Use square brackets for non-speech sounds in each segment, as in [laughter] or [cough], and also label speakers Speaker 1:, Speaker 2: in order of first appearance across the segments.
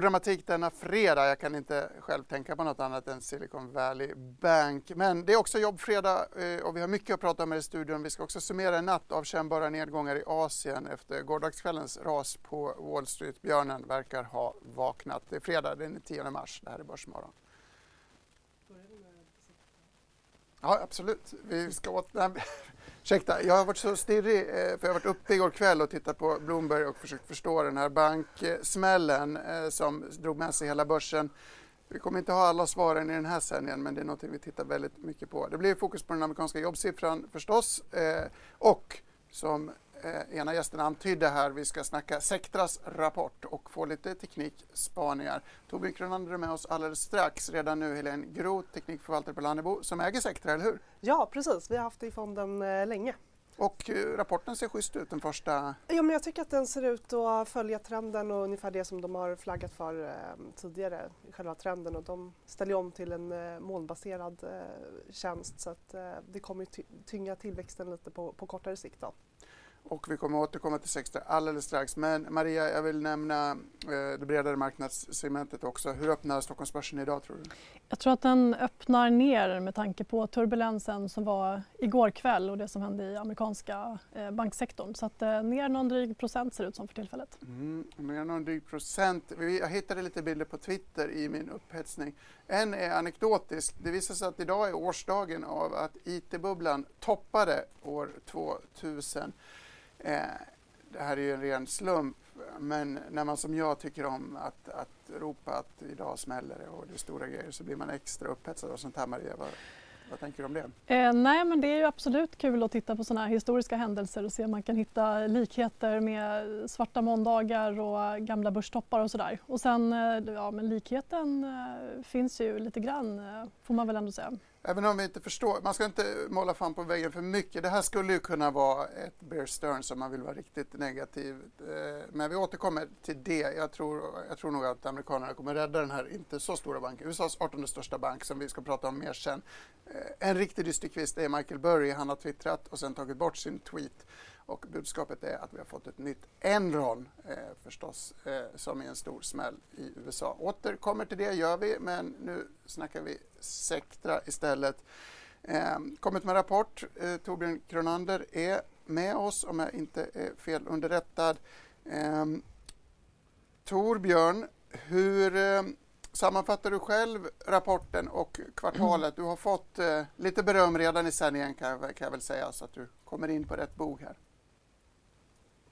Speaker 1: Stor dramatik denna fredag. Jag kan inte själv tänka på något annat än Silicon Valley Bank. Men det är också jobbfredag eh, och vi har mycket att prata om i studion. Vi ska också summera en natt av kännbara nedgångar i Asien efter gårdagskvällens ras på Wall Street. Björnen verkar ha vaknat. Det är fredag den 10 mars. Det här är Börsmorgon. Ja, absolut. Vi ska åt... Ursäkta, jag har varit så stirrig eh, för jag har varit uppe igår kväll och tittat på Bloomberg och försökt förstå den här banksmällen eh, som drog med sig hela börsen. Vi kommer inte ha alla svaren i den här sändningen men det är något vi tittar väldigt mycket på. Det blir fokus på den amerikanska jobbsiffran förstås eh, och som eh, ena gästen antydde här, vi ska snacka Sectras rapport och få lite teknikspaningar. Torbjörn Kronander är med oss alldeles strax. Redan nu Helene Groth, teknikförvaltare på Lannebo, som äger Sectra, eller hur?
Speaker 2: Ja, precis. Vi har haft det i fonden eh, länge.
Speaker 1: Och eh, rapporten ser schysst ut, den första.
Speaker 2: Ja, men jag tycker att den ser ut att följa trenden och ungefär det som de har flaggat för eh, tidigare, själva trenden. Och de ställer om till en eh, molnbaserad eh, tjänst så att eh, det kommer ty tynga tillväxten lite på, på kortare sikt. Då.
Speaker 1: Och vi kommer återkomma till Sextra alldeles strax. Men Maria, jag vill nämna eh, det bredare marknadssegmentet också. Hur öppnar Stockholmsbörsen idag tror du?
Speaker 3: Jag tror att den öppnar ner med tanke på turbulensen som var igår kväll och det som hände i amerikanska eh, banksektorn. Så att eh, ner någon dryg procent ser det ut som för tillfället.
Speaker 1: Mm, ner någon dryg procent. Jag hittade lite bilder på Twitter i min upphetsning. En är anekdotisk. Det visar sig att idag är årsdagen av att IT-bubblan toppade år 2000. Eh, det här är ju en ren slump, men när man som jag tycker om att, att ropa att idag smäller det och det är stora grejer så blir man extra upphetsad av sånt här. Maria, vad, tänker du om det?
Speaker 3: Eh, nej, men det är ju absolut kul att titta på sådana här historiska händelser och se om man kan hitta likheter med svarta måndagar och gamla börstoppar och sådär. Och sen, eh, ja men likheten eh, finns ju lite grann eh, får man väl ändå säga.
Speaker 1: Även om vi inte förstår, man ska inte måla fan på väggen för mycket. Det här skulle ju kunna vara ett Bear Stearns om man vill vara riktigt negativ. Eh, men vi återkommer till det. Jag tror, jag tror nog att amerikanerna kommer rädda den här inte så stora banken, USAs 18 största bank som vi ska prata om mer sen. Eh, en riktig dysterkvist är Michael Burry. Han har twittrat och sen tagit bort sin tweet och budskapet är att vi har fått ett nytt Enron eh, förstås, eh, som är en stor smäll i USA. Återkommer till det gör vi, men nu snackar vi Sectra istället. Eh, kommit med rapport. Eh, Torbjörn Kronander är med oss om jag inte är fel underrättad. Eh, Torbjörn, hur eh, sammanfattar du själv rapporten och kvartalet? Du har fått eh, lite beröm redan i sändningen kan jag, kan jag väl säga så att du kommer in på rätt bog här.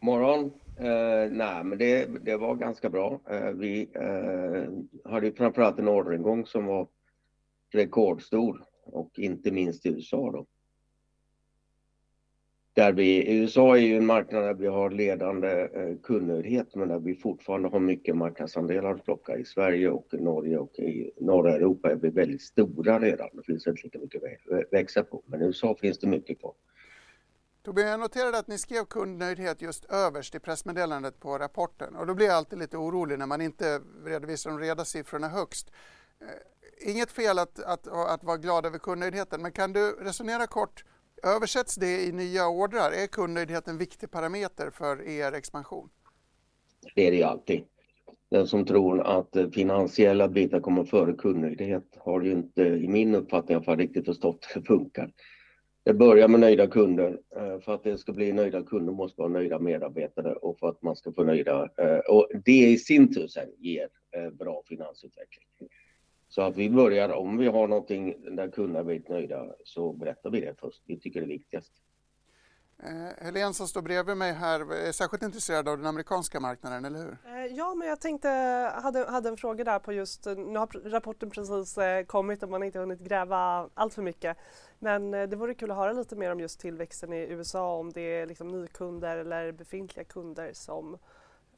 Speaker 4: Morgon. Eh, nej, men det, det var ganska bra. Eh, vi eh, hade framförallt en orderingång som var rekordstor och inte minst i USA då. Där vi, USA är ju en marknad där vi har ledande eh, kundnöjdhet men där vi fortfarande har mycket marknadsandelar att plocka. I Sverige och Norge och i norra Europa är vi väldigt stora redan. Det finns inte lika mycket att växa på men i USA finns det mycket kvar.
Speaker 1: Torbjörn, jag noterade att ni skrev kundnöjdhet just överst i pressmeddelandet på rapporten och då blir jag alltid lite orolig när man inte redovisar de reda siffrorna högst. Eh, inget fel att, att, att vara glad över kundnöjdheten, men kan du resonera kort, översätts det i nya ordrar? Är kundnöjdhet en viktig parameter för er expansion?
Speaker 4: Det är det alltid. Den som tror att eh, finansiella bitar kommer före kundnöjdhet har ju inte, i min uppfattning, i alla fall riktigt förstått hur det funkar. Det börjar med nöjda kunder. Eh, för att det ska bli nöjda kunder måste vara nöjda medarbetare och för att man ska få nöjda... Eh, och det i sin tur sen ger eh, bra finansutveckling. Så att vi börjar, om vi har någonting där kunderna blir nöjda så berättar vi det först. Vi tycker det är viktigast.
Speaker 1: Eh, Helene som står bredvid mig här är särskilt intresserad av den amerikanska marknaden, eller hur?
Speaker 2: Ja, men jag tänkte, hade, hade en fråga där på just, nu har rapporten precis kommit och man har inte hunnit gräva allt för mycket. Men eh, det vore kul att höra lite mer om just tillväxten i USA, om det är liksom nykunder eller befintliga kunder som,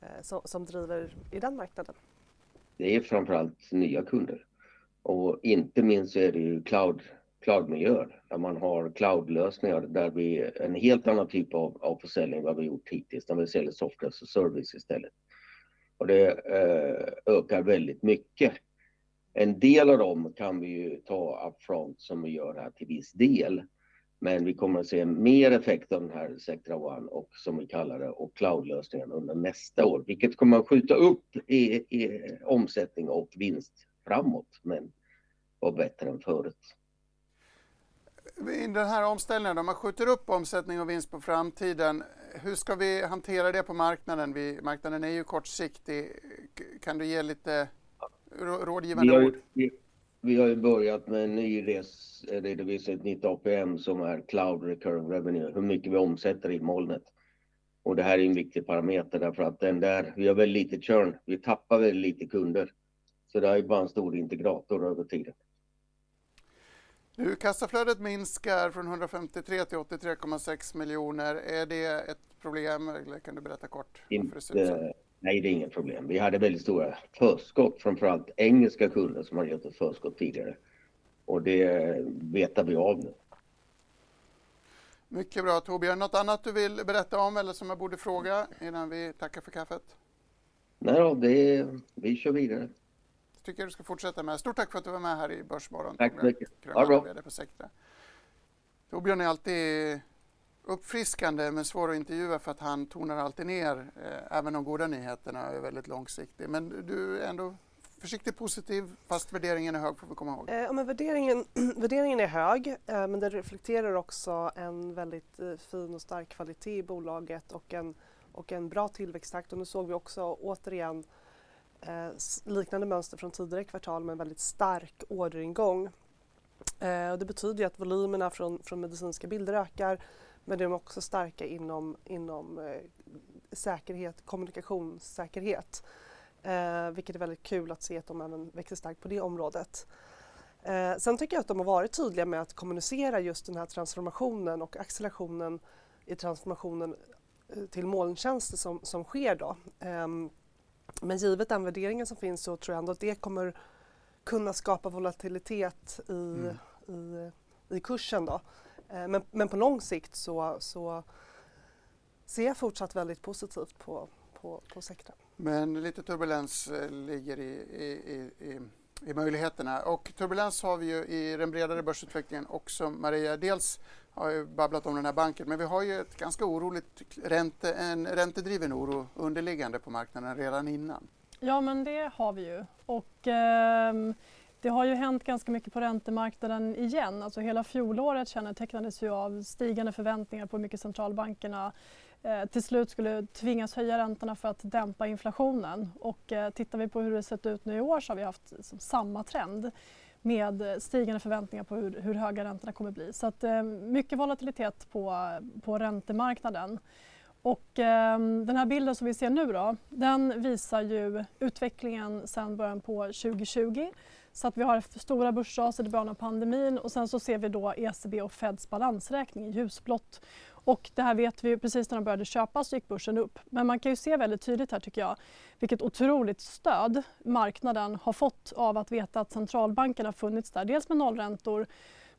Speaker 2: eh, som, som driver i den marknaden.
Speaker 4: det är framförallt nya kunder. Och inte minst så är det ju cloud, cloudmiljöer där man har cloudlösningar där vi en helt annan typ av, av försäljning vad vi gjort hittills, när vi säljer software och service istället. Och det eh, ökar väldigt mycket. En del av dem kan vi ju ta upfront som vi gör här till viss del. Men vi kommer att se mer effekt av den här Sectra One och som vi kallar det och cloudlösningen under nästa år, vilket kommer att skjuta upp i, i omsättning och vinst framåt, men var bättre än förut.
Speaker 1: I den här omställningen, om man skjuter upp omsättning och vinst på framtiden, hur ska vi hantera det på marknaden? Vi, marknaden är ju kortsiktig. Kan du ge lite rådgivande
Speaker 4: vi har,
Speaker 1: ord?
Speaker 4: Vi, vi har ju börjat med en ny redovisning, ett nytt APM som är Cloud Recurring Revenue, hur mycket vi omsätter i molnet. Och det här är en viktig parameter därför att den där, vi har väldigt lite churn, vi tappar väldigt lite kunder. Så det är bara en stor integrator över tiden.
Speaker 1: Nu, kassaflödet minskar från 153 till 83,6 miljoner. Är det ett problem eller kan du berätta kort?
Speaker 4: Inte, nej, det är inget problem. Vi hade väldigt stora förskott, framförallt engelska kunder som har gett ett förskott tidigare. Och det vetar vi av nu.
Speaker 1: Mycket bra Torbjörn. Något annat du vill berätta om eller som jag borde fråga innan vi tackar för kaffet?
Speaker 4: Nej då, det, vi kör vidare
Speaker 1: tycker jag du ska fortsätta med. Stort tack för att du var med här i Börsmorgon.
Speaker 4: Tack så mycket. Ha det bra.
Speaker 1: Torbjörn är alltid uppfriskande men svår att intervjua för att han tonar alltid ner eh, även de goda nyheterna är väldigt långsiktig. Men du är ändå försiktigt positiv fast värderingen är hög får vi komma ihåg.
Speaker 2: Eh, men värderingen, [clears throat] värderingen är hög eh, men det reflekterar också en väldigt eh, fin och stark kvalitet i bolaget och en, och en bra tillväxttakt och nu såg vi också återigen eh, liknande mönster från tidigare kvartal med en väldigt stark orderingång. Eh, och det betyder att volymerna från, från medicinska bilder ökar men de är också starka inom, inom eh, säkerhet, kommunikationssäkerhet. Eh, vilket är väldigt kul att se att de även växer starkt på det området. Eh, sen tycker jag att de har varit tydliga med att kommunicera just den här transformationen och accelerationen i transformationen eh, till molntjänster som, som sker då. Um, men givet den värderingen som finns så tror jag ändå att det kommer kunna skapa volatilitet i, mm. i, i kursen. Då. Eh, men, men på lång sikt så, så ser jag fortsatt väldigt positivt på, på, på sektorn.
Speaker 1: Men lite turbulens eh, ligger i, i, i, i möjligheterna och turbulens har vi ju i den bredare börsutvecklingen också Maria. Dels har ju babblat om den här banken, men vi har ju ett ganska oroligt ränte, en räntedriven oro underliggande på marknaden redan innan.
Speaker 3: Ja, men det har vi ju. Och, eh, det har ju hänt ganska mycket på räntemarknaden igen. Alltså hela fjolåret kännetecknades ju av stigande förväntningar på hur mycket centralbankerna eh, till slut skulle tvingas höja räntorna för att dämpa inflationen. Och eh, tittar vi på hur det sett ut nu i år så har vi haft liksom, samma trend med stigande förväntningar på hur, hur höga räntorna kommer bli. Så att, eh, mycket volatilitet på, på räntemarknaden. Och, eh, den här bilden som vi ser nu då, den visar ju utvecklingen sedan början på 2020. Så att vi har stora börsraser i början av pandemin och sen så ser vi då ECB och Feds balansräkning i ljusblått. Och det här vet vi ju, precis när de började köpas så gick börsen upp. Men man kan ju se väldigt tydligt här tycker jag vilket otroligt stöd marknaden har fått av att veta att centralbankerna har funnits där. Dels med nollräntor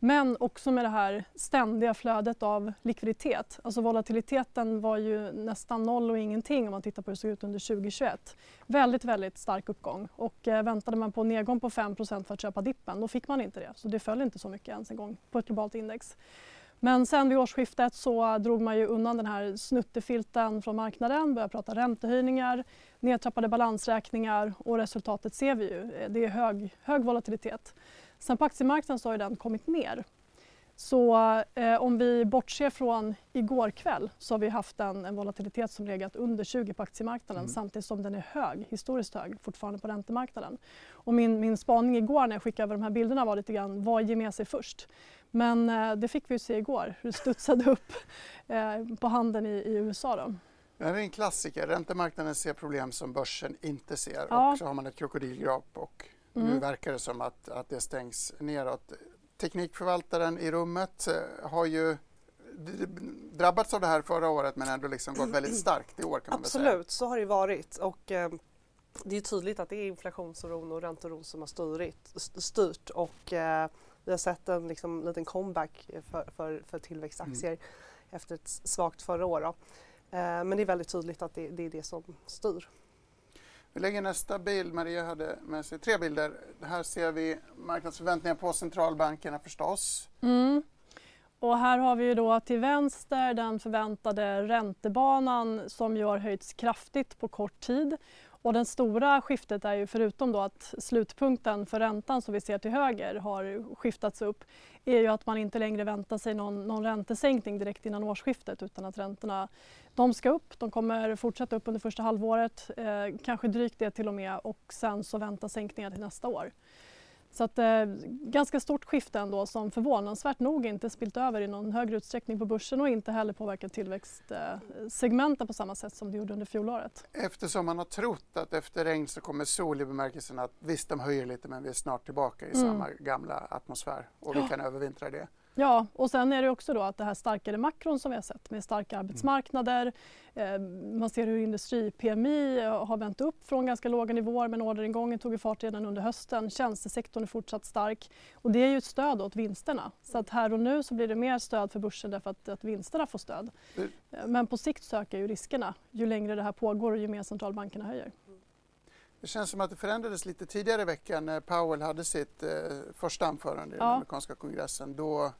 Speaker 3: men också med det här ständiga flödet av likviditet. Alltså volatiliteten var ju nästan noll och ingenting om man tittar på hur det såg ut under 2021. Väldigt, väldigt stark uppgång och eh, väntade man på nedgång på 5 för att köpa dippen då fick man inte det. Så det föll inte så mycket ens en gång på ett globalt index. Men sen vid årsskiftet så drog man ju undan den här snuttefilten från marknaden, började prata räntehöjningar, nedtrappade balansräkningar och resultatet ser vi ju. Det är hög, hög volatilitet. Sen på aktiemarknaden så har den kommit ner. Så eh, om vi bortser från igår kväll så har vi haft en, en volatilitet som legat under 20 på aktiemarknaden mm. samtidigt som den är hög, historiskt hög fortfarande på räntemarknaden. Och min, min spaning igår när jag skickade över de här bilderna var lite grann vad ger med sig först? Men eh, det fick vi se igår, hur det studsade upp [laughs] eh, på handeln i, i USA. Då.
Speaker 1: Det är en klassiker. Räntemarknaden ser problem som börsen inte ser ja. och så har man ett krokodilgrap och mm. nu verkar det som att, att det stängs neråt. Teknikförvaltaren i rummet eh, har ju drabbats av det här förra året men ändå liksom gått väldigt starkt i år kan man
Speaker 2: Absolut,
Speaker 1: säga.
Speaker 2: så har det varit. Och, eh, det är tydligt att det är inflationsoron och ränteoron som har styrt, styrt och eh, vi har sett en liksom, liten comeback för, för, för tillväxtaktier mm. efter ett svagt förra år. Eh, men det är väldigt tydligt att det, det, är det som styr.
Speaker 1: Vi lägger nästa bild. Maria hade med sig tre bilder. Här ser vi marknadsförväntningar på centralbankerna förstås.
Speaker 3: Mm. Och här har vi ju då till vänster den förväntade räntebanan som ju har höjts kraftigt på kort tid. Och det stora skiftet är ju förutom då att slutpunkten för räntan som vi ser till höger har skiftats upp är ju att man inte längre väntar sig någon, någon räntesänkning direkt innan årsskiftet utan att räntorna de ska upp. De kommer fortsätta upp under första halvåret, eh, kanske drygt det till och med och sen så väntas sänkningar till nästa år. Så att, eh, ganska stort skifte ändå som förvånansvärt nog inte spilt över i någon högre utsträckning på börsen och inte heller påverkat tillväxtsegmenten på samma sätt som det gjorde under fjolåret.
Speaker 1: Eftersom man har trott att efter regn så kommer sol i bemärkelsen att visst de höjer lite men vi är snart tillbaka i mm. samma gamla atmosfär och vi kan övervintra det.
Speaker 3: Ja, och sen är det också då att det här starkare makron som vi har sett med starka arbetsmarknader. Eh, man ser hur industri-PMI har vänt upp från ganska låga nivåer men orderingången tog i fart redan under hösten. Tjänstesektorn är fortsatt stark och det är ju ett stöd åt vinsterna. Så att här och nu så blir det mer stöd för börsen därför att, att vinsterna får stöd. Eh, men på sikt ökar ju riskerna ju längre det här pågår och ju mer centralbankerna höjer.
Speaker 1: Det känns som att det förändrades lite tidigare i veckan när Powell hade sitt eh, första anförande i ja. den amerikanska kongressen. Då,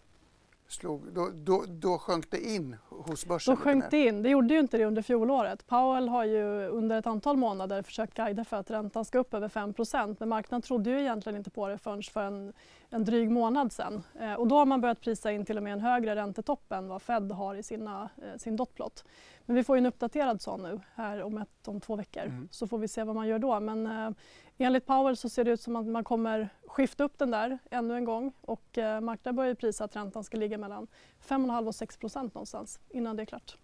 Speaker 1: slog, då, då, då sjönk det in hos börsen?
Speaker 3: Då sjönk det in. Det gjorde ju inte det under fjolåret. Powell har ju under ett antal månader försökt guida för att räntan ska upp över 5% men marknaden trodde ju egentligen inte på det förrän för en, en dryg månad sedan. Eh, och då har man börjat prisa in till och med en högre räntetopp än vad Fed har i sina, eh, sin dotplot. Men vi får en uppdaterad sån nu här om, ett, om två veckor mm. så får vi se vad man gör då. Men eh, enligt Powell så ser det ut som att man kommer skifta upp den där ännu en gång och marknaden börjar prisa att räntan ska ligga mellan 5,5 och 6 procent någonstans innan det är klart.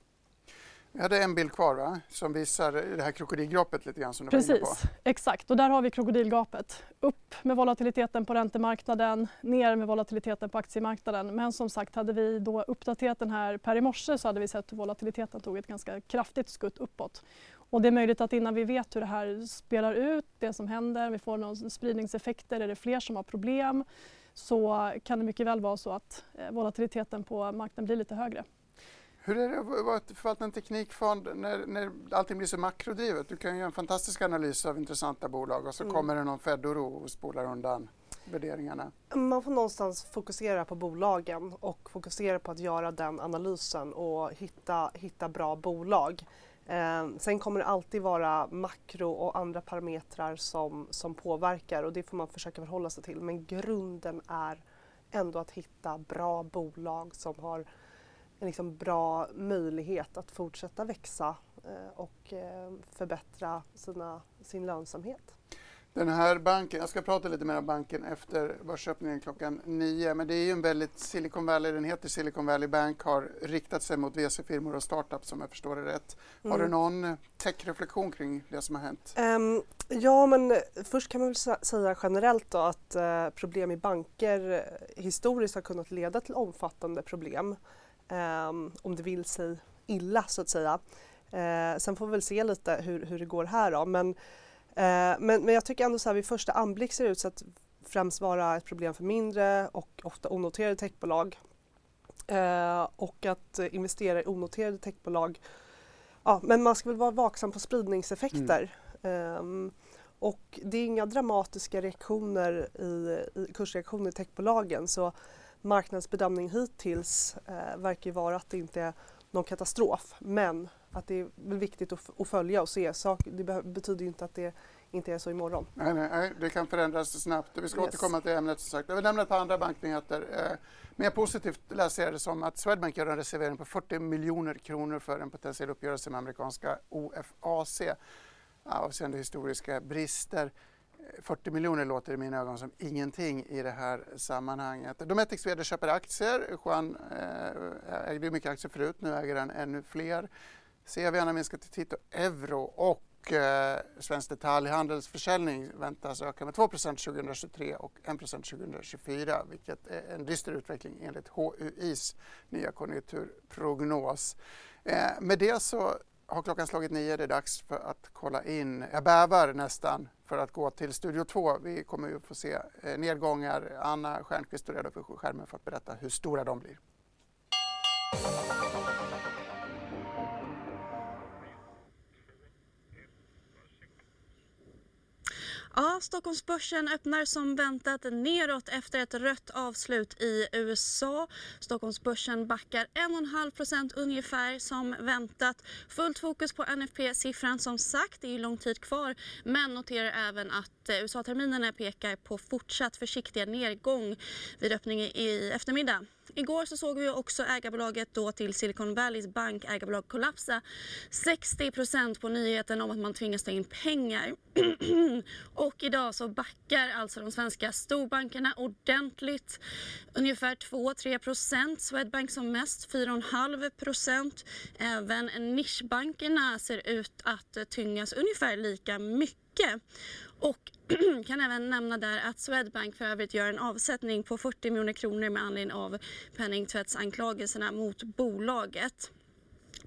Speaker 1: Vi hade en bild kvar va? som visar det här krokodilgapet lite grann som du
Speaker 3: Precis,
Speaker 1: var inne på.
Speaker 3: exakt och där har vi krokodilgapet. Upp med volatiliteten på räntemarknaden, ner med volatiliteten på aktiemarknaden. Men som sagt, hade vi då uppdaterat den här per i morse så hade vi sett hur volatiliteten tog ett ganska kraftigt skutt uppåt. Och det är möjligt att innan vi vet hur det här spelar ut, det som händer, vi får några spridningseffekter, är det fler som har problem så kan det mycket väl vara så att eh, volatiliteten på marknaden blir lite högre.
Speaker 1: Hur är det att förvalta en teknikfond när, när allting blir så makrodrivet? Du kan ju göra en fantastisk analys av intressanta bolag och så mm. kommer det någon Fed-oro och spolar undan värderingarna.
Speaker 2: Man får någonstans fokusera på bolagen och fokusera på att göra den analysen och hitta, hitta bra bolag. Eh, sen kommer det alltid vara makro och andra parametrar som, som påverkar och det får man försöka förhålla sig till. Men grunden är ändå att hitta bra bolag som har en liksom bra möjlighet att fortsätta växa eh, och eh, förbättra sina, sin lönsamhet.
Speaker 1: Den här banken, jag ska prata lite mer om banken efter börsöppningen klockan nio, men det är ju en väldigt Silicon Valley, den heter Silicon Valley Bank, har riktat sig mot VC-firmor och startups om jag förstår det rätt. Mm. Har du mm. någon tech-reflektion kring det som har hänt?
Speaker 2: Um, ja, men först kan man väl säga generellt då att uh, problem i banker historiskt har kunnat leda till omfattande problem um, om det vill sig illa så att säga. Uh, sen får vi väl se lite hur, hur det går här då. Men, uh, men, men jag tycker ändå så här vid första anblick ser det ut så att främst vara ett problem för mindre och ofta onoterade techbolag. Uh, och att investera i onoterade techbolag Ja, men man ska väl vara vaksam på spridningseffekter. Mm. Um, och det är inga dramatiska reaktioner i, i kursreaktioner i techbolagen så marknadsbedömning hittills eh, verkar vara att det inte är någon katastrof men att det är viktigt att, följa och se. Sak, det betyder inte att det inte är så imorgon.
Speaker 1: Nej, nej, nej det kan förändras snabbt. Vi ska yes. återkomma till ämnet. Som sagt. Jag vill nämna ett par andra banknyheter. Eh, mer positivt läser jag det som att Swedbank gör en reservering på 40 miljoner kronor för en potentiell uppgörelse med amerikanska OFAC avseende historiska brister. 40 miljoner låter i mina ögon som ingenting i det här sammanhanget. Dometics vd köper aktier. Juan eh, ägde mycket aktier förut, nu äger han ännu fler. CV har minskat till Tito euro och eh, Svensk detaljhandelsförsäljning väntas öka med 2% 2023 och 1% 2024 vilket är en dyster utveckling enligt HUIs nya konjunkturprognos. Eh, med det så har klockan slagit nio. Det är dags för att kolla in. Jag bävar nästan för att gå till Studio 2. Vi kommer ju få se eh, nedgångar. Anna Stjernquist står redo för skärmen för att berätta hur stora de blir.
Speaker 5: Ja, Stockholmsbörsen öppnar som väntat neråt efter ett rött avslut i USA. Stockholmsbörsen backar 1,5% ungefär som väntat. Fullt fokus på NFP-siffran som sagt, det är ju lång tid kvar. Men noterar även att USA-terminerna pekar på fortsatt försiktig nedgång vid öppning i eftermiddag. Igår så såg vi också ägarbolaget då till Silicon Valleys bank ägarbolag kollapsa 60% på nyheten om att man tvingas ta in pengar. [clears throat] och idag så backar alltså de svenska storbankerna ordentligt. Ungefär 2-3% Swedbank som mest 4,5% Även nischbankerna ser ut att tyngas ungefär lika mycket. Och [clears throat] kan även nämna där att Swedbank för övrigt gör en avsättning på 40 miljoner kronor med anledning av penningtvättsanklagelserna mot bolaget.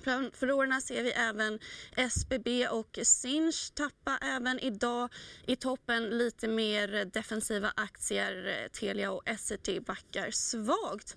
Speaker 5: Bland förlorarna ser vi även SBB och Sinch tappa även idag. I toppen lite mer defensiva aktier. Telia och Essity backar svagt.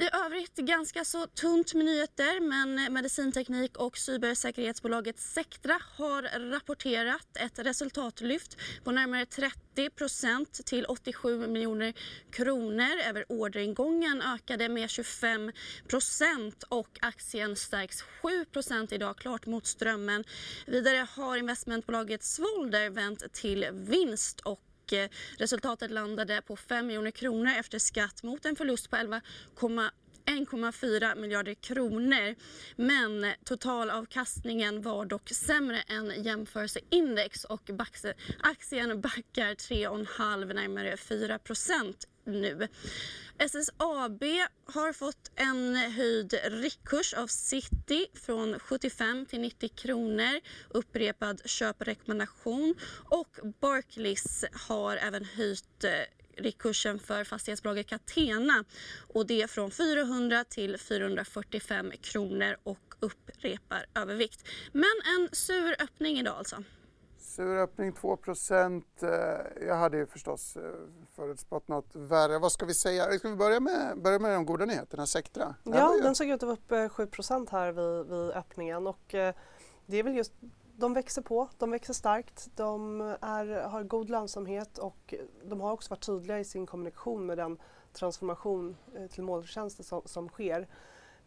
Speaker 5: I övrigt ganska så tunt med nyheter men medicinteknik och cybersäkerhetsbolaget Sectra har rapporterat ett resultatlyft på närmare 30 procent till 87 miljoner kronor. Över orderingången ökade med 25 procent och aktien stärks 7 procent idag, klart mot strömmen. Vidare har investmentbolaget Svolder vänt till vinst och och eh, resultatet landade på 5 miljoner kronor efter skatt mot en förlust på 1,4 miljarder kronor. Men totalavkastningen var dock sämre än jämförelseindex och aktien backar 3,5 närmare 4 procent nu. SSAB har fått en höjd riktkurs av City från 75 till 90 kronor, upprepad köprekommendation och Barclays har även höjt eh, eh, riktkursen för fastighetsbolaget Catena och det från 400 till 445 kronor och upprepar övervikt. Men en sur öppning idag alltså.
Speaker 1: Sur öppning 2 eh, Jag hade ju förstås eh, förutspått något värre. Vad ska vi säga? Ska vi börja med, börja med de goda nyheterna, Sectra?
Speaker 2: Ja, den såg ut att vara upp 7% här vid, vid öppningen och eh, det är väl just de växer på, de växer starkt, de är, har god lönsamhet och de har också varit tydliga i sin kommunikation med den transformation till molntjänster som, som sker.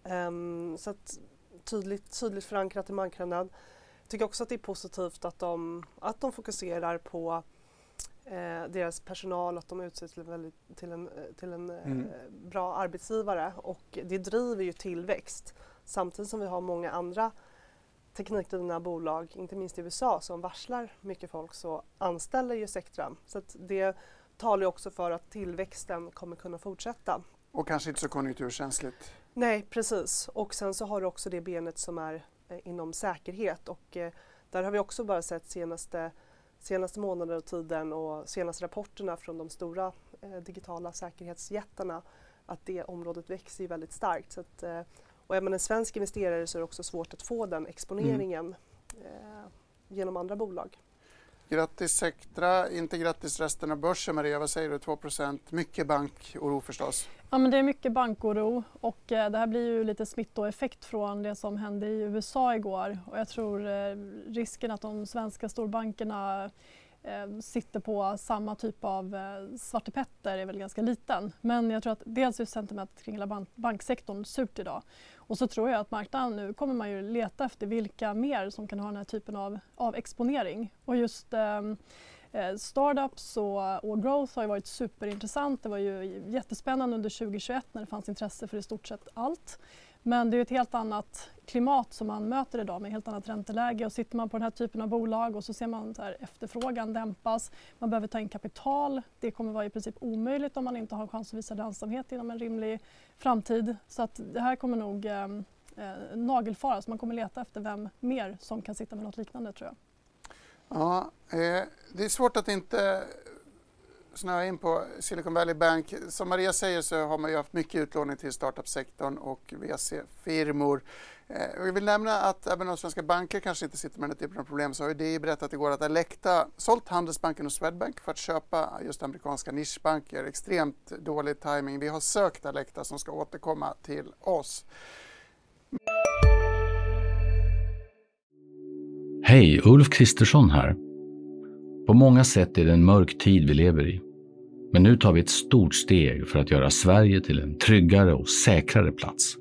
Speaker 2: Um, så att tydligt, tydligt förankrat i marknaden tycker också att det är positivt att de, att de fokuserar på eh, deras personal, att de utses till, väldigt, till en, till en eh, mm. eh, bra arbetsgivare och det driver ju tillväxt. Samtidigt som vi har många andra teknikdrivna bolag, inte minst i USA, som varslar mycket folk så anställer ju Sectra. Så det talar ju också för att tillväxten kommer kunna fortsätta.
Speaker 1: Och kanske inte så konjunkturkänsligt?
Speaker 2: Nej, precis. Och sen så har du också det benet som är Eh, inom säkerhet och eh, där har vi också bara sett senaste, senaste månaden och tiden och senaste rapporterna från de stora eh, digitala säkerhetsjättarna att det området växer väldigt starkt. Så att, och är man en svensk investerare så är det också svårt att få den exponeringen mm. genom andra bolag.
Speaker 1: Grattis Sectra, inte grattis resten av börsen Maria, vad säger du? 2% mycket bankoro förstås?
Speaker 3: Ja men det är mycket bankoro och eh, det här blir ju lite smittoeffekt från det som hände i USA igår och jag tror eh, risken att de svenska storbankerna eh, sitter på samma typ av eh, svartepetter är väl ganska liten. Men jag tror att dels är sentimentet kring hela bank banksektorn surt idag och så tror jag att marknaden nu kommer man ju leta efter vilka mer som kan ha den här typen av, av exponering. Och just ehm, eh, startups och, och, growth har ju varit superintressant. Det var ju jättespännande under 2021 när det fanns intresse för i stort sett allt. Men det är ett helt annat klimat som man möter idag med helt annat ränteläge och sitter man på den här typen av bolag och så ser man att efterfrågan dämpas, man behöver ta in kapital. Det kommer vara i princip omöjligt om man inte har chans att visa lönsamhet inom en rimlig framtid. Så att det här kommer nog eh, eh, nagelfaras. Man kommer leta efter vem mer som kan sitta med något liknande tror jag.
Speaker 1: Ja, eh, det är svårt att inte snöa in på Silicon Valley Bank. Som Maria säger så har man ju haft mycket utlåning till startup-sektorn och VC-firmor. Eh, jag vill nämna att även om svenska banker kanske inte sitter med den typen av problem så har ju DI berättat igår att Alecta sålt Handelsbanken och Swedbank för att köpa just amerikanska nischbanker. Extremt dålig timing. Vi har sökt Alecta som ska återkomma till oss.
Speaker 6: Hej, Ulf Kristersson här. På många sätt är det en mörk tid vi lever i. Men nu tar vi ett stort steg för att göra Sverige till en tryggare och säkrare plats.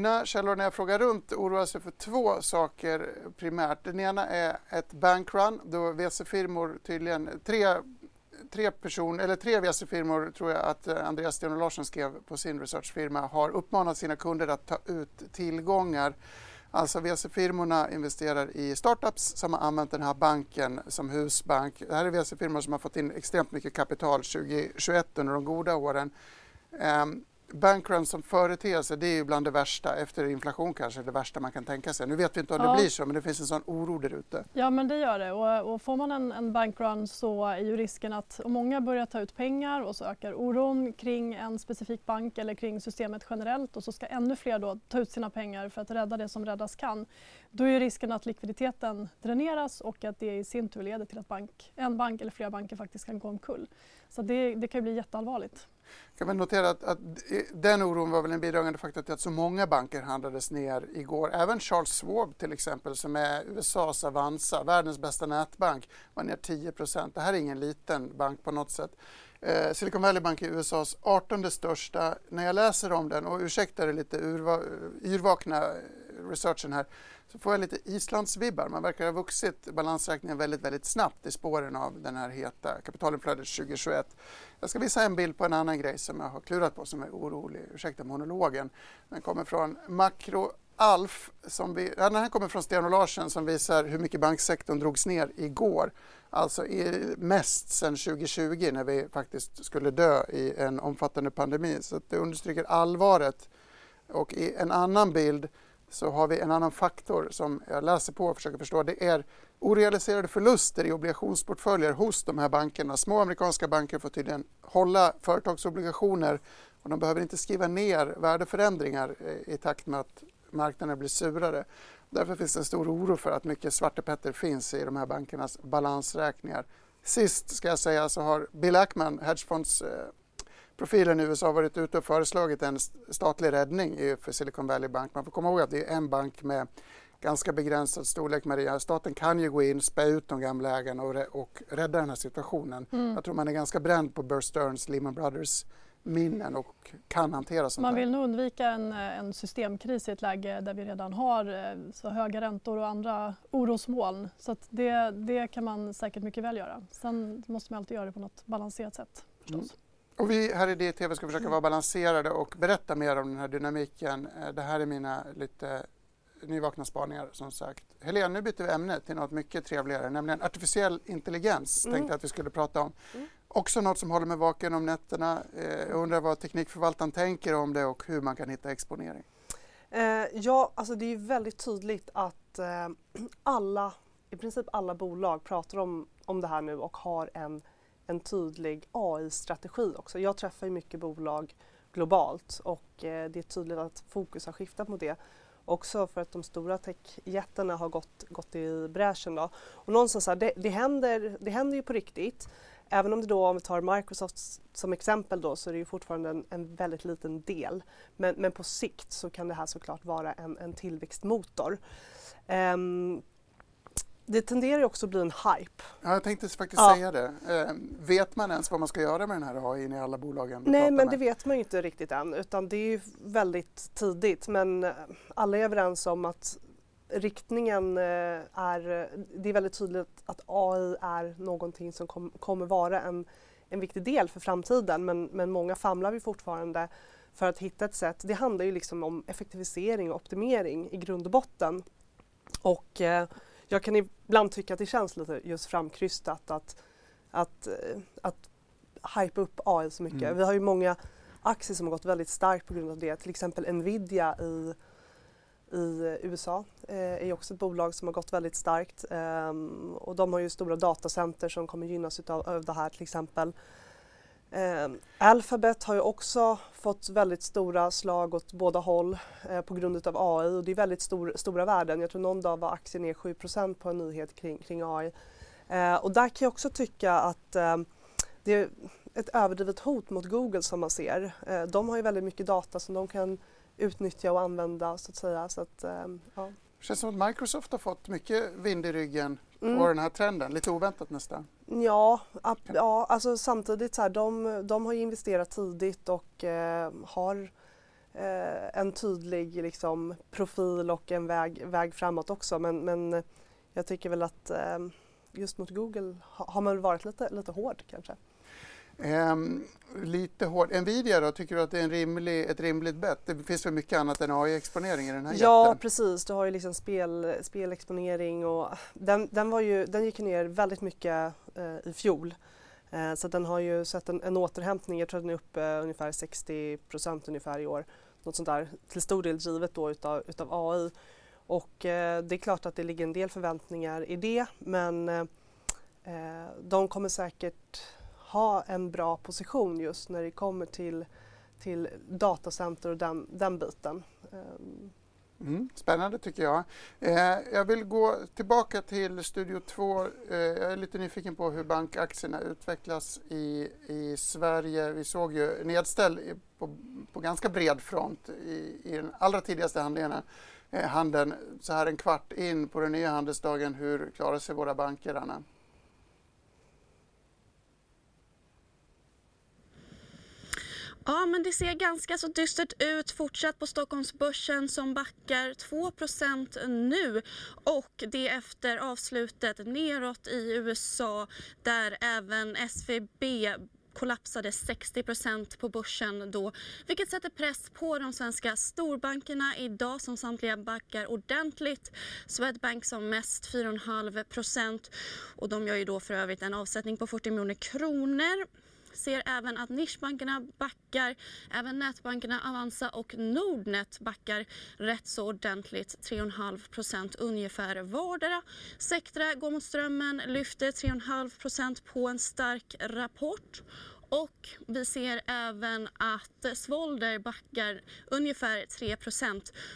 Speaker 1: Mina källor när jag frågar runt oroar sig för två saker primärt. Den ena är ett bankrun då VC-firmor tydligen, tre, tre person, eller tre VC-firmor tror jag att eh, Andreas Sten Larsson skrev på sin researchfirma har uppmanat sina kunder att ta ut tillgångar. Alltså VC-firmorna investerar i startups som har använt den här banken som husbank. Det här är VC-firmor som har fått in extremt mycket kapital 2021 under de goda åren. Um, bankrun som företeelse det är ju bland det värsta, efter inflation kanske det värsta man kan tänka sig. Nu vet vi inte om ja. det blir så men det finns en sån oro där ute.
Speaker 3: Ja men det gör det och, och får man en, en bankrun så är ju risken att om många börjar ta ut pengar och så ökar oron kring en specifik bank eller kring systemet generellt och så ska ännu fler då ta ut sina pengar för att rädda det som räddas kan. Då är risken att likviditeten dräneras och att det i sin tur leder till att bank, en bank eller flera banker faktiskt kan gå omkull. Så det, det kan ju bli jätteallvarligt
Speaker 1: kan väl notera att, att, den oron var väl en bidragande faktor till att så många banker handlades ner igår. Även Charles Schwab till exempel som är USAs Avanza, världens bästa nätbank, var ner 10% Det här är ingen liten bank på något sätt. Eh, Silicon Valley Bank är USAs 18 största. När jag läser om den, och ursäkta det lite urva, eh, yrvakna researchen här, så får jag lite Islandsvibbar. Man verkar ha vuxit balansräkningen väldigt, väldigt snabbt i spåren av den här heta kapitalinflödet 2021. Jag ska visa en bild på en annan grej som jag har klurat på som är orolig. Ursäkta monologen. Den kommer från Makro Alf, som vi, den här kommer från Sten och Larsen som visar hur mycket banksektorn drogs ner igår. Alltså i, mest sedan 2020 när vi faktiskt skulle dö i en omfattande pandemi. Så det understryker allvaret. Och i en annan bild så har vi en annan faktor som jag läser på och försöker förstå. Det är orealiserade förluster i obligationsportföljer hos de här bankerna. Små amerikanska banker får tydligen hålla företagsobligationer och de behöver inte skriva ner värdeförändringar eh, i takt med att marknaden blir surare. Därför finns det en stor oro för att mycket svartepetter finns i de här bankernas balansräkningar. Sist ska jag säga så har Bill Ackman, hedgefonds eh, profilen i USA varit ute och föreslagit en statlig räddning för Silicon Valley Bank. Man får komma ihåg att det är en bank med ganska begränsad storlek, Maria. Staten kan ju gå in, spä ut de gamla ägarna och, och rädda den här situationen. Mm. Jag tror man är ganska bränd på Bear Stearns, Lehman Brothers minnen och kan hantera sånt
Speaker 3: Man vill nog undvika en, en, systemkris i ett läge där vi redan har eh, så höga räntor och andra orosmoln. Så det, det kan man säkert mycket väl göra. Sen måste man alltid göra det på något balanserat sätt förstås. Mm.
Speaker 1: Och vi här i DTV ska försöka vara balanserade och berätta mer om den här dynamiken. Eh, det här är mina lite nyvakna spaningar som sagt. Helene, nu byter vi ämne till något mycket trevligare, nämligen artificiell intelligens mm. tänkte jag att vi skulle prata om. Mm. Också något som håller mig vaken om nätterna. Eh, jag undrar vad Teknikförvaltaren tänker om det och hur man kan hitta exponering.
Speaker 2: Eh, ja, alltså det är väldigt tydligt att eh, [clears throat] alla, i princip alla bolag pratar om, om det här nu och har en en tydlig AI-strategi också. Jag träffar ju mycket bolag globalt och eh, det är tydligt att fokus har skiftat mot det. Också för att de stora techjättarna har gått, gått i bräschen. Då. Och någonstans här, det, det, händer, det händer ju på riktigt. Även om det då, om vi tar Microsoft som exempel då, så är det ju fortfarande en, en väldigt liten del. Men, men på sikt så kan det här såklart vara en, en tillväxtmotor. Um, det tenderar också att bli en hype.
Speaker 1: Ja, jag tänkte faktiskt ja. säga det. Eh, vet man ens vad man ska göra med den här AI i alla bolagen?
Speaker 2: Nej, men med? det vet man ju inte riktigt än utan det är ju väldigt tidigt. Men eh, alla är överens om att riktningen eh, är, det är väldigt tydligt att AI är någonting som kom, kommer vara en, en viktig del för framtiden men, men många famlar vi fortfarande för att hitta ett sätt. Det handlar ju liksom om effektivisering och optimering i grund och botten. Och eh, jag kan ibland tycka att det känns lite just framkrystat att, att, eh, att hypa upp AI så mycket. Mm. Vi har ju många aktier som har gått väldigt starkt på grund av det. Till exempel Nvidia i, i USA eh, är också ett bolag som har gått väldigt starkt um, och de har ju stora datacenter som kommer gynnas utav, av det här till exempel. Um, Alphabet har ju också fått väldigt stora slag åt båda håll eh, på grund av AI och det är väldigt stor, stora värden. Jag tror någon dag var aktien ner 7% på en nyhet kring, kring AI. Eh, och där kan jag också tycka att eh, det ett överdrivet hot mot Google som man ser. Eh, de har ju väldigt mycket data som de kan utnyttja och använda så att säga. Så att, eh, ja.
Speaker 1: Det känns som att Microsoft har fått mycket vind i ryggen mm. på den här trenden, lite oväntat nästan.
Speaker 2: Ja, ja alltså samtidigt så här, de, de har investerat tidigt och eh, har eh, en tydlig liksom, profil och en väg, väg framåt också men, men jag tycker väl att eh, just mot Google har man varit lite, lite hård kanske.
Speaker 1: Um, lite hård. Nvidia då, tycker du att det är en rimlig, ett rimligt bett? Det finns väl mycket annat än AI-exponering i den här
Speaker 2: Ja jätten? precis, du har ju liksom spel, spelexponering och den, den, var ju, den gick ner väldigt mycket uh, i fjol. Uh, så den har ju sett en, en återhämtning, jag tror att den är uppe uh, ungefär 60 procent ungefär i år. Något sånt där, till stor del drivet då utav, utav AI. Och eh, det är klart att det ligger en del förväntningar i det men de kommer säkert ha en bra position just när det kommer till, till datacenter och den, den biten. Ehm.
Speaker 1: Mm, spännande tycker jag. Eh, jag vill gå tillbaka till Studio 2. Eh, jag är lite nyfiken på hur bankaktierna utvecklas i, i Sverige. Vi såg ju nedställ på, på ganska bred front i, i den allra tidigaste handlingarna, eh, handeln så här en kvart in på den nya handelsdagen. Hur klarar sig våra banker, Anna?
Speaker 5: Ja, men det ser ganska så dystert ut. Fortsatt på Stockholmsbörsen som backar 2% nu. Och det efter avslutet neråt i USA där även SVB kollapsade 60% på börsen då, vilket sätter press på de svenska storbankerna idag som samtliga backar ordentligt. Swedbank som mest 4,5 och de gör ju då för övrigt en avsättning på 40 miljoner kronor ser även att nischbankerna backar. Även nätbankerna Avanza och Nordnet backar rätt så ordentligt, 3,5% ungefär vardera. Sectra går mot strömmen, lyfter 3,5% på en stark rapport. Och vi ser även att Svolder backar ungefär 3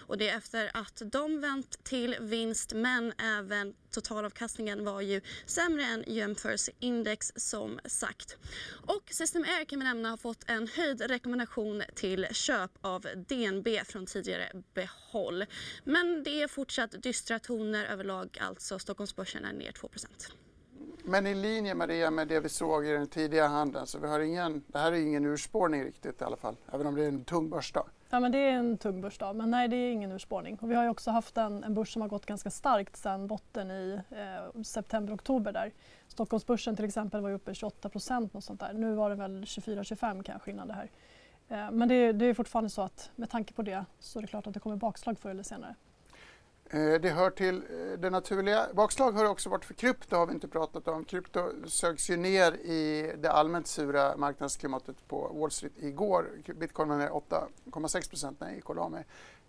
Speaker 5: och det är efter att de vänt till vinst men även totalavkastningen var ju sämre än jämförelseindex som sagt. Och System Air kan vi nämna har fått en höjd rekommendation till köp av DNB från tidigare behåll. Men det är fortsatt dystra toner överlag, alltså Stockholmsbörsen är ner 2
Speaker 1: men i linje Maria med det vi såg i den tidiga handeln så vi har ingen, det här är ingen urspårning riktigt i alla fall, även om det är en tung börsdag.
Speaker 3: Ja men det är en tung börsdag men nej det är ingen urspårning. Och vi har ju också haft en, en börs som har gått ganska starkt sedan botten i eh, september-oktober där. Stockholmsbörsen till exempel var ju uppe 28 procent och sånt där. Nu var det väl 24-25 kanske innan det här. Eh, men det, det är fortfarande så att med tanke på det så är det klart att det kommer bakslag förr eller senare.
Speaker 1: Eh, det hör till eh, det naturliga. Bakslag har också varit för krypto, har vi inte pratat om. Krypto sögs ju ner i det allmänt sura marknadsklimatet på Wall Street igår. Bitcoin var ner 8,6 procent när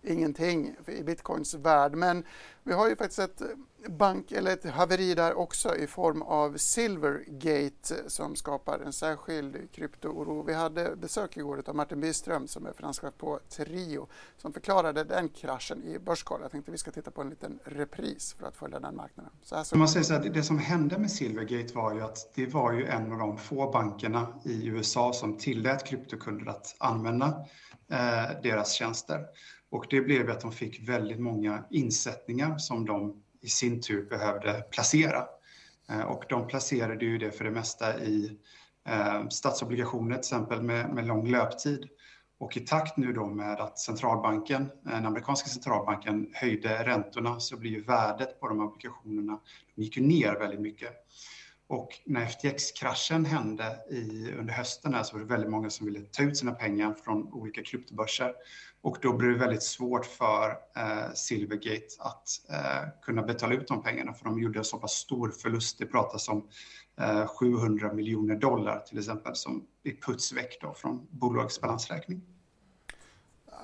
Speaker 1: ingenting i bitcoins värld. Men vi har ju faktiskt ett bank eller ett haveri där också i form av Silvergate som skapar en särskild kryptooro. Vi hade besök igår av Martin Byström som är finanschef på Trio som förklarade den kraschen i Börskoll. Jag tänkte vi ska titta på en liten repris för att följa den marknaden.
Speaker 7: Så här så Man säger så här, det som hände med Silvergate var ju att det var ju en av de få bankerna i USA som tillät kryptokunder att använda eh, deras tjänster. Och det blev att de fick väldigt många insättningar som de i sin tur behövde placera. Eh, och de placerade ju det för det mesta i eh, statsobligationer till exempel med, med lång löptid. Och i takt nu då med att centralbanken, eh, den amerikanska centralbanken höjde räntorna så blir ju värdet på de obligationerna, de gick ju ner väldigt mycket. Och när FTX-kraschen hände i, under hösten här, så var det väldigt många som ville ta ut sina pengar från olika kryptobörser. Och då blev det väldigt svårt för eh, Silvergate att eh, kunna betala ut de pengarna för de gjorde en så pass stor förlust. Det pratas om eh, 700 miljoner dollar till exempel som är puts väck då från bolagets balansräkning.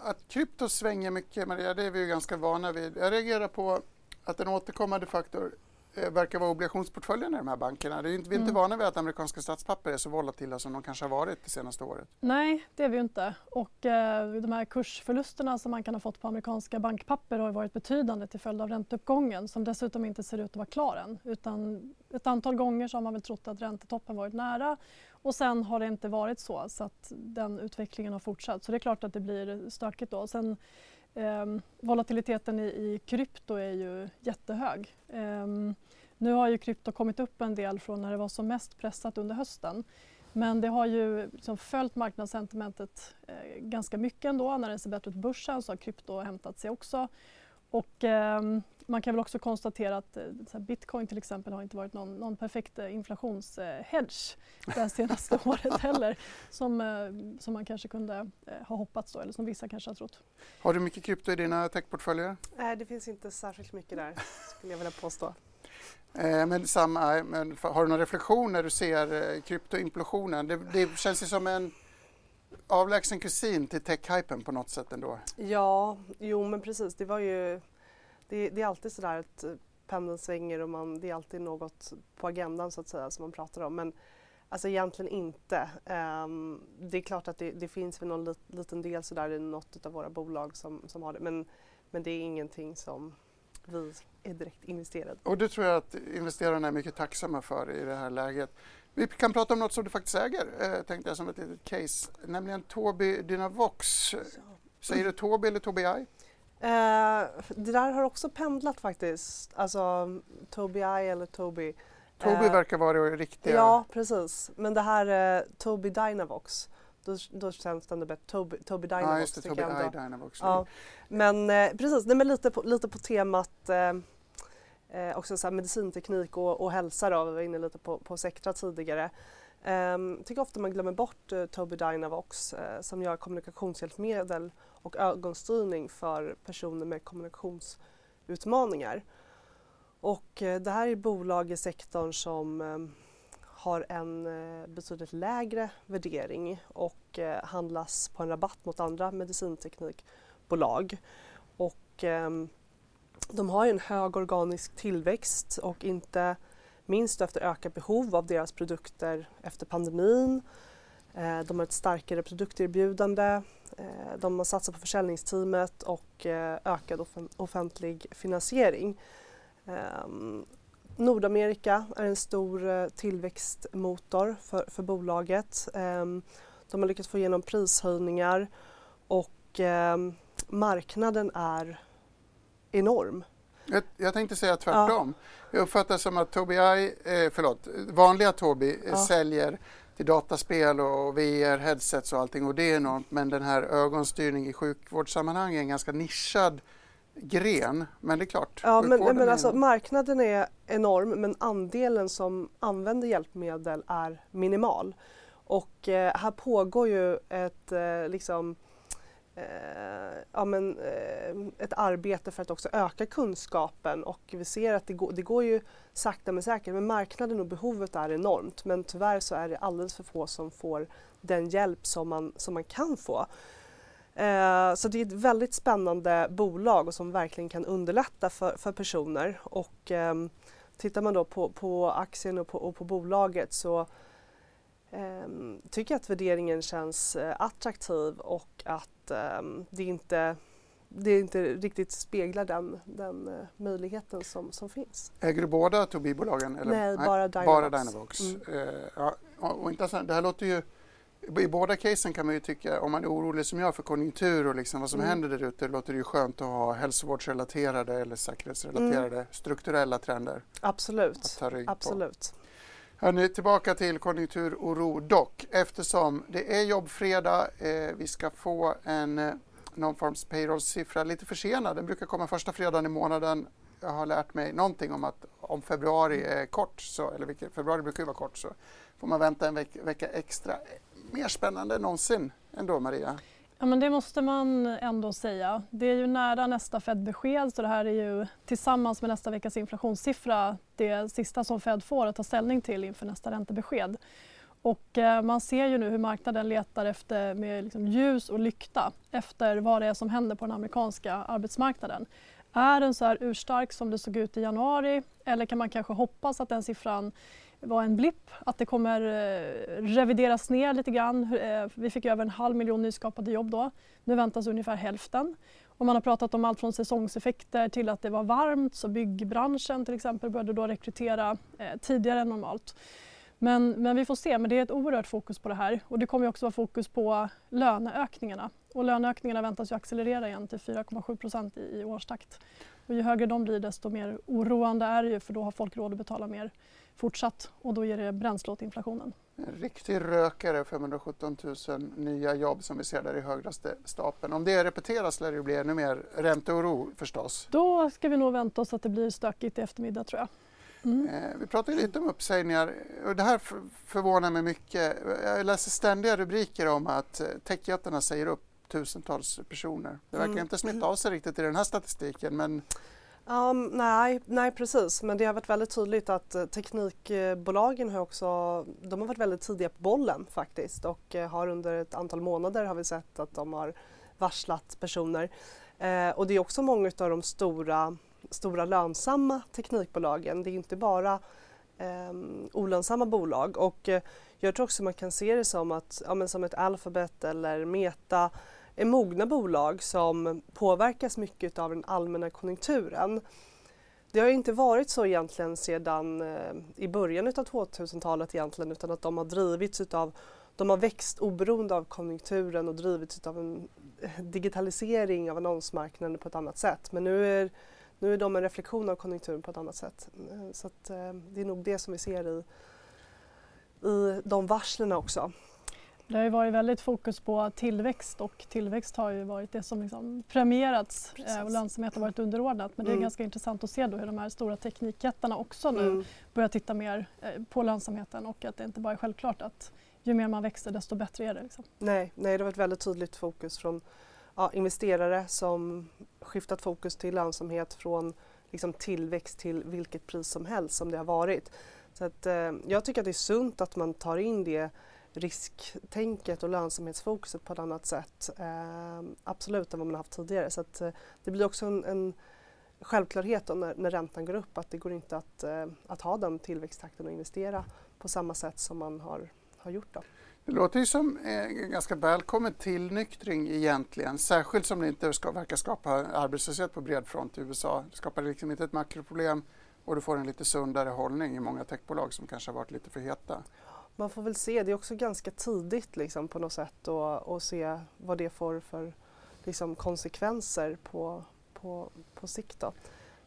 Speaker 1: Att krypto svänger mycket, Maria, det är vi ju ganska vana vid. Jag reagerar på att en återkommande faktor verkar vara obligationsportföljen i de här bankerna. Det är inte, vi är inte mm. vana vid att amerikanska statspapper är så volatila som de kanske har varit det senaste året.
Speaker 3: Nej, det är vi inte. Och eh, de här kursförlusterna som man kan ha fått på amerikanska bankpapper har varit betydande till följd av ränteuppgången som dessutom inte ser ut att vara klar än. Utan ett antal gånger så har man väl trott att räntetoppen varit nära och sen har det inte varit så så att den utvecklingen har fortsatt. Så det är klart att det blir stökigt då. Sen, Eh, volatiliteten i, i krypto är ju jättehög. Eh, nu har ju krypto kommit upp en del från när det var som mest pressat under hösten. Men det har ju liksom följt marknadssentimentet eh, ganska mycket ändå. När det ser bättre ut på börsen så har krypto hämtat sig också. Och, eh, man kan väl också konstatera att eh, bitcoin till exempel har inte varit någon, någon perfekt eh, inflationshedge det senaste [laughs] året heller som, eh, som man kanske kunde eh, ha hoppats då eller som vissa kanske har trott.
Speaker 1: Har du mycket krypto i dina techportföljer?
Speaker 2: Nej, det finns inte särskilt mycket där skulle jag vilja påstå. [laughs]
Speaker 1: Eh, men, samma, men har du någon reflektion när du ser kryptoimplosionen? Det, det känns ju som en avlägsen kusin till tech-hypen på något sätt ändå.
Speaker 2: Ja, jo men precis. Det var ju det, det är alltid sådär att pendeln svänger och man, det är alltid något på agendan så att säga som man pratar om. Men alltså egentligen inte. Um, det är klart att det, det finns väl någon lit, liten del sådär i något av våra bolag som, som har det men, men det är ingenting som vi är direkt investerade
Speaker 1: Och det tror jag att investerarna är mycket tacksamma för i det här läget. Vi kan prata om något som du faktiskt äger, eh, tänkte jag som ett litet case, nämligen Tobii Dynavox. Säger du Tobii eller Tobii?
Speaker 2: Eh, det där har också pendlat faktiskt, alltså Tobii eller Tobii.
Speaker 1: Tobii eh, verkar vara det riktiga.
Speaker 2: Ja, precis. Men det här eh, Tobii Dynavox, då, då känns det ändå bättre. Tobii, Tobii Dynavox. Ja,
Speaker 1: just det, Tobii I Dynavox.
Speaker 2: Ja. Men eh, precis, nej, men lite, på, lite på temat eh, också så medicinteknik och, och hälsa då, vi var inne lite på, på Sectra tidigare. Um, tycker ofta man glömmer bort uh, Tobii Dynavox uh, som gör kommunikationshjälpmedel och ögonstyrning för personer med kommunikationsutmaningar. Och uh, det här är bolag i sektorn som um, har en uh, betydligt lägre värdering och handlas på en rabatt mot andra medicinteknikbolag. Och, um, de har en hög organisk tillväxt och inte minst efter ökat behov av deras produkter efter pandemin. Eh, de har ett starkare produkterbjudande. Eh, de har satsat på försäljningsteamet och eh, ökad offentlig finansiering. Ehm, Nordamerika är en stor tillväxtmotor för, för bolaget. Ehm, de har lyckats få igenom prishöjningar och ehm, marknaden är enorm.
Speaker 1: Jag, jag tänkte säga tvärtom. Ja. Jag uppfattar som att Tobii, eh, förlåt, vanliga Tobii ja. säljer till dataspel och VR, headsets och allting och det är enormt. Men den här ögonstyrning i sjukvårdssammanhang är en ganska nischad gren. Men det är klart.
Speaker 2: Ja, men, men alltså, marknaden är enorm men andelen som använder hjälpmedel är minimal. Och eh, här pågår ju ett eh, liksom eh, Eh, ja, men, eh, ett arbete för att också öka kunskapen. Och vi ser att det går, det går ju sakta men säkert men marknaden och behovet är enormt. Men tyvärr så är det alldeles för få som får den hjälp som man, som man kan få. Eh, så det är ett väldigt spännande bolag som verkligen kan underlätta för, för personer. Och eh, tittar man då på, på aktien och på, och på bolaget så tycker att värderingen känns uh, attraktiv och att um, det, inte, det inte riktigt speglar den, den uh, möjligheten som, som finns.
Speaker 1: Äger du båda Tobii-bolagen?
Speaker 2: Nej, Nej, bara Dynavox.
Speaker 1: Bara Dynavox. Mm. Uh, ja, och intressant. Det här låter ju i båda casen kan man ju tycka, om man är orolig som jag för konjunktur och liksom vad som mm. händer där ute, låter det ju skönt att ha hälsovårdsrelaterade eller säkerhetsrelaterade mm. strukturella trender.
Speaker 2: Absolut. Absolut.
Speaker 1: Hörrni, tillbaka till konjunkturoro dock eftersom det är jobbfredag. Eh, vi ska få en eh, non-farms payroll-siffra lite försenad. Den brukar komma första fredagen i månaden. jag har lärt mig någonting om att om februari är kort, så, eller vilket, februari brukar ju vara kort, så får man vänta en veck, vecka extra. Mer spännande än någonsin ändå, Maria.
Speaker 3: Ja, men det måste man ändå säga. Det är ju nära nästa Fed-besked så det här är ju tillsammans med nästa veckas inflationssiffra det sista som Fed får att ta ställning till inför nästa räntebesked. Och eh, man ser ju nu hur marknaden letar efter med liksom ljus och lykta efter vad det är som händer på den amerikanska arbetsmarknaden. Är den så här urstark som det såg ut i januari eller kan man kanske hoppas att den siffran var en blipp, att det kommer eh, revideras ner lite grann. Eh, vi fick över en halv miljon nyskapade jobb då. Nu väntas ungefär hälften. Och man har pratat om allt från säsongseffekter till att det var varmt så byggbranschen till exempel började då rekrytera eh, tidigare än normalt. Men, men vi får se, men det är ett oerhört fokus på det här och det kommer också vara fokus på löneökningarna. Och löneökningarna väntas ju accelerera igen till 4,7 procent i, i årstakt. Och ju högre de blir desto mer oroande är det ju för då har folk råd att betala mer fortsatt och då ger det bränsle åt inflationen.
Speaker 1: En riktig rökare, 517 000 nya jobb som vi ser där i högraste stapeln. Om det repeteras lär det bli ännu mer ränteoro förstås.
Speaker 3: Då ska vi nog vänta oss att det blir stökigt i eftermiddag tror jag.
Speaker 1: Mm. Eh, vi pratade lite om uppsägningar och det här förvånar mig mycket. Jag läser ständiga rubriker om att eh, techjättarna säger upp tusentals personer. Det verkar mm. inte smitta av sig riktigt i den här statistiken men
Speaker 2: Um, nej, nej, precis. Men det har varit väldigt tydligt att eh, teknikbolagen har också de har varit väldigt tidiga på bollen faktiskt och eh, har under ett antal månader har vi sett att de har varslat personer. Eh, och det är också många av de stora, stora lönsamma teknikbolagen. Det är inte bara eh, olönsamma bolag och eh, jag tror också man kan se det som, att, ja, men som ett Alphabet eller Meta är mogna bolag som påverkas mycket av den allmänna konjunkturen. Det har inte varit så egentligen sedan eh, i början av 2000-talet egentligen utan att de har drivits utav de har växt oberoende av konjunkturen och drivits av en eh, digitalisering av annonsmarknaden på ett annat sätt. Men nu är, nu är de en reflektion av konjunkturen på ett annat sätt. Eh, så att, eh, det är nog det som vi ser i, i de varslen också.
Speaker 3: Det har ju varit väldigt fokus på tillväxt och tillväxt har ju varit det som liksom premierats eh, Precis. och lönsamhet har varit underordnat. Men det är mm. ganska intressant att se då hur de här stora teknikjättarna också nu mm. börjar titta mer eh, på lönsamheten och att det inte bara är självklart att ju mer man växer desto bättre är det. Liksom.
Speaker 2: Nej, nej, det var ett väldigt tydligt fokus från ja, investerare som skiftat fokus till lönsamhet från liksom, tillväxt till vilket pris som helst som det har varit. Så att, eh, jag tycker att det är sunt att man tar in det risktänket och lönsamhetsfokuset på ett annat sätt. Eh, absolut än vad man haft tidigare. Så att, eh, det blir också en, en självklarhet när, när räntan går upp att det går inte att, eh, att ha den tillväxttakten och investera på samma sätt som man har, har gjort. Då.
Speaker 1: Det låter ju som en ganska välkommen tillnyktring egentligen, särskilt som det inte ska, verkar skapa arbetslöshet på bred front i USA. Det skapar liksom inte ett makroproblem och du får en lite sundare hållning i många techbolag som kanske har varit lite för heta
Speaker 2: man får väl se, det är också ganska tidigt liksom, på något sätt och, och se vad det får för liksom, konsekvenser på, på, på sikt. Då.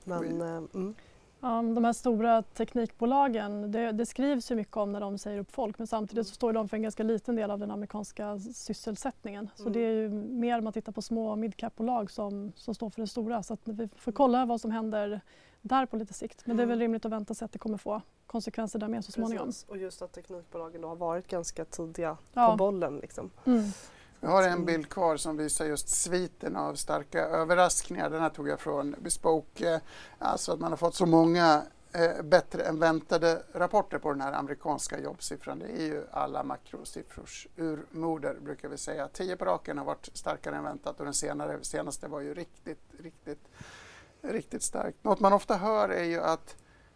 Speaker 2: Men, eh, mm.
Speaker 3: Ja, de här stora teknikbolagen, det, det, skrivs ju mycket om när de säger upp folk men samtidigt så står de för en ganska liten del av den amerikanska sysselsättningen. Så mm. det är ju mer man tittar på små och midcap-bolag som, som står för det stora. Så att vi får kolla vad som händer där på lite sikt. Men det är väl mm. rimligt att vänta sig att det kommer få konsekvenser där med så småningom. Precis.
Speaker 2: Och just att teknikbolagen då har varit ganska tidiga ja. på bollen. Liksom. Mm.
Speaker 1: Jag har en bild kvar som visar just sviten av starka överraskningar. Den här tog jag från Bespoke. Alltså att man har fått så många eh, bättre än väntade rapporter på den här amerikanska jobbsiffran. Det är ju alla makrosiffrors urmoder brukar vi säga. Tio på raken har varit starkare än väntat och den senare, senaste var ju riktigt, riktigt, riktigt starkt. Något man ofta hör är ju att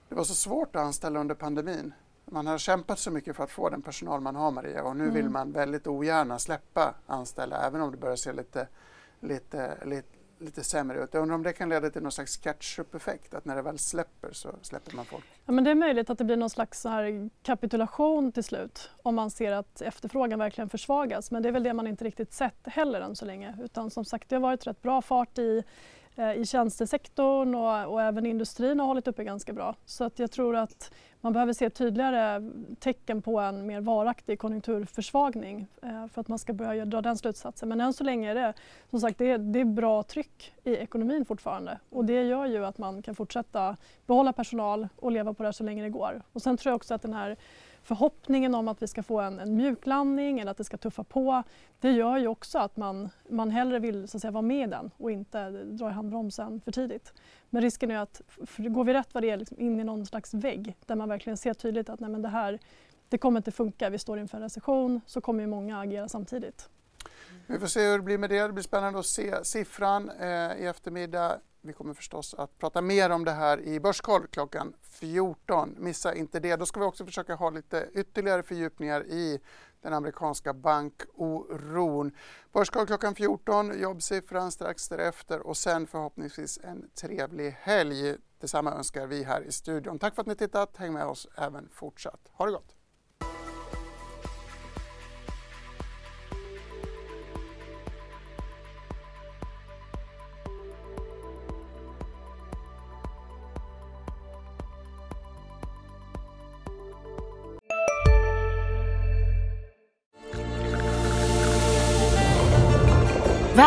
Speaker 1: det var så svårt att anställa under pandemin. Man har kämpat så mycket för att få den personal man har Maria och nu mm. vill man väldigt ogärna släppa anställa även om det börjar se lite, lite, lite, lite sämre ut. Jag undrar om det kan leda till någon slags catch-up-effekt, att när det väl släpper så släpper man folk?
Speaker 3: Ja, men det är möjligt att det blir någon slags här kapitulation till slut om man ser att efterfrågan verkligen försvagas. Men det är väl det man inte riktigt sett heller än så länge. Utan som sagt, det har varit rätt bra fart i Eh, i tjänstesektorn och, och, även industrin har hållit uppe ganska bra. Så att jag tror att man behöver se tydligare tecken på en mer varaktig konjunkturförsvagning eh, för att man ska börja dra den slutsatsen. Men än så länge är det som sagt det är, det är bra tryck i ekonomin fortfarande och det gör ju att man kan fortsätta behålla personal och leva på det så länge det går. Och sen tror jag också att den här förhoppningen om att vi ska få en, en mjuklandning eller att det ska tuffa på, det gör ju också att man, man hellre vill så att säga, vara med i den och inte dra i handbromsen för tidigt. Men risken är att går vi rätt vad det är liksom in i någon slags vägg där man verkligen ser tydligt att nej, men det här det kommer inte funka, vi står inför en recession, så kommer ju många agera samtidigt.
Speaker 1: Vi får se hur det blir med det. Det blir spännande att se siffran eh, i eftermiddag. Vi kommer förstås att prata mer om det här i Börskoll klockan 14. Missa inte det. Då ska vi också försöka ha lite ytterligare fördjupningar i den amerikanska bankoron. Börskoll klockan 14, jobbsiffran strax därefter och sen förhoppningsvis en trevlig helg. Detsamma önskar vi här i studion. Tack för att ni tittat. Häng med oss även fortsatt. Ha det gott!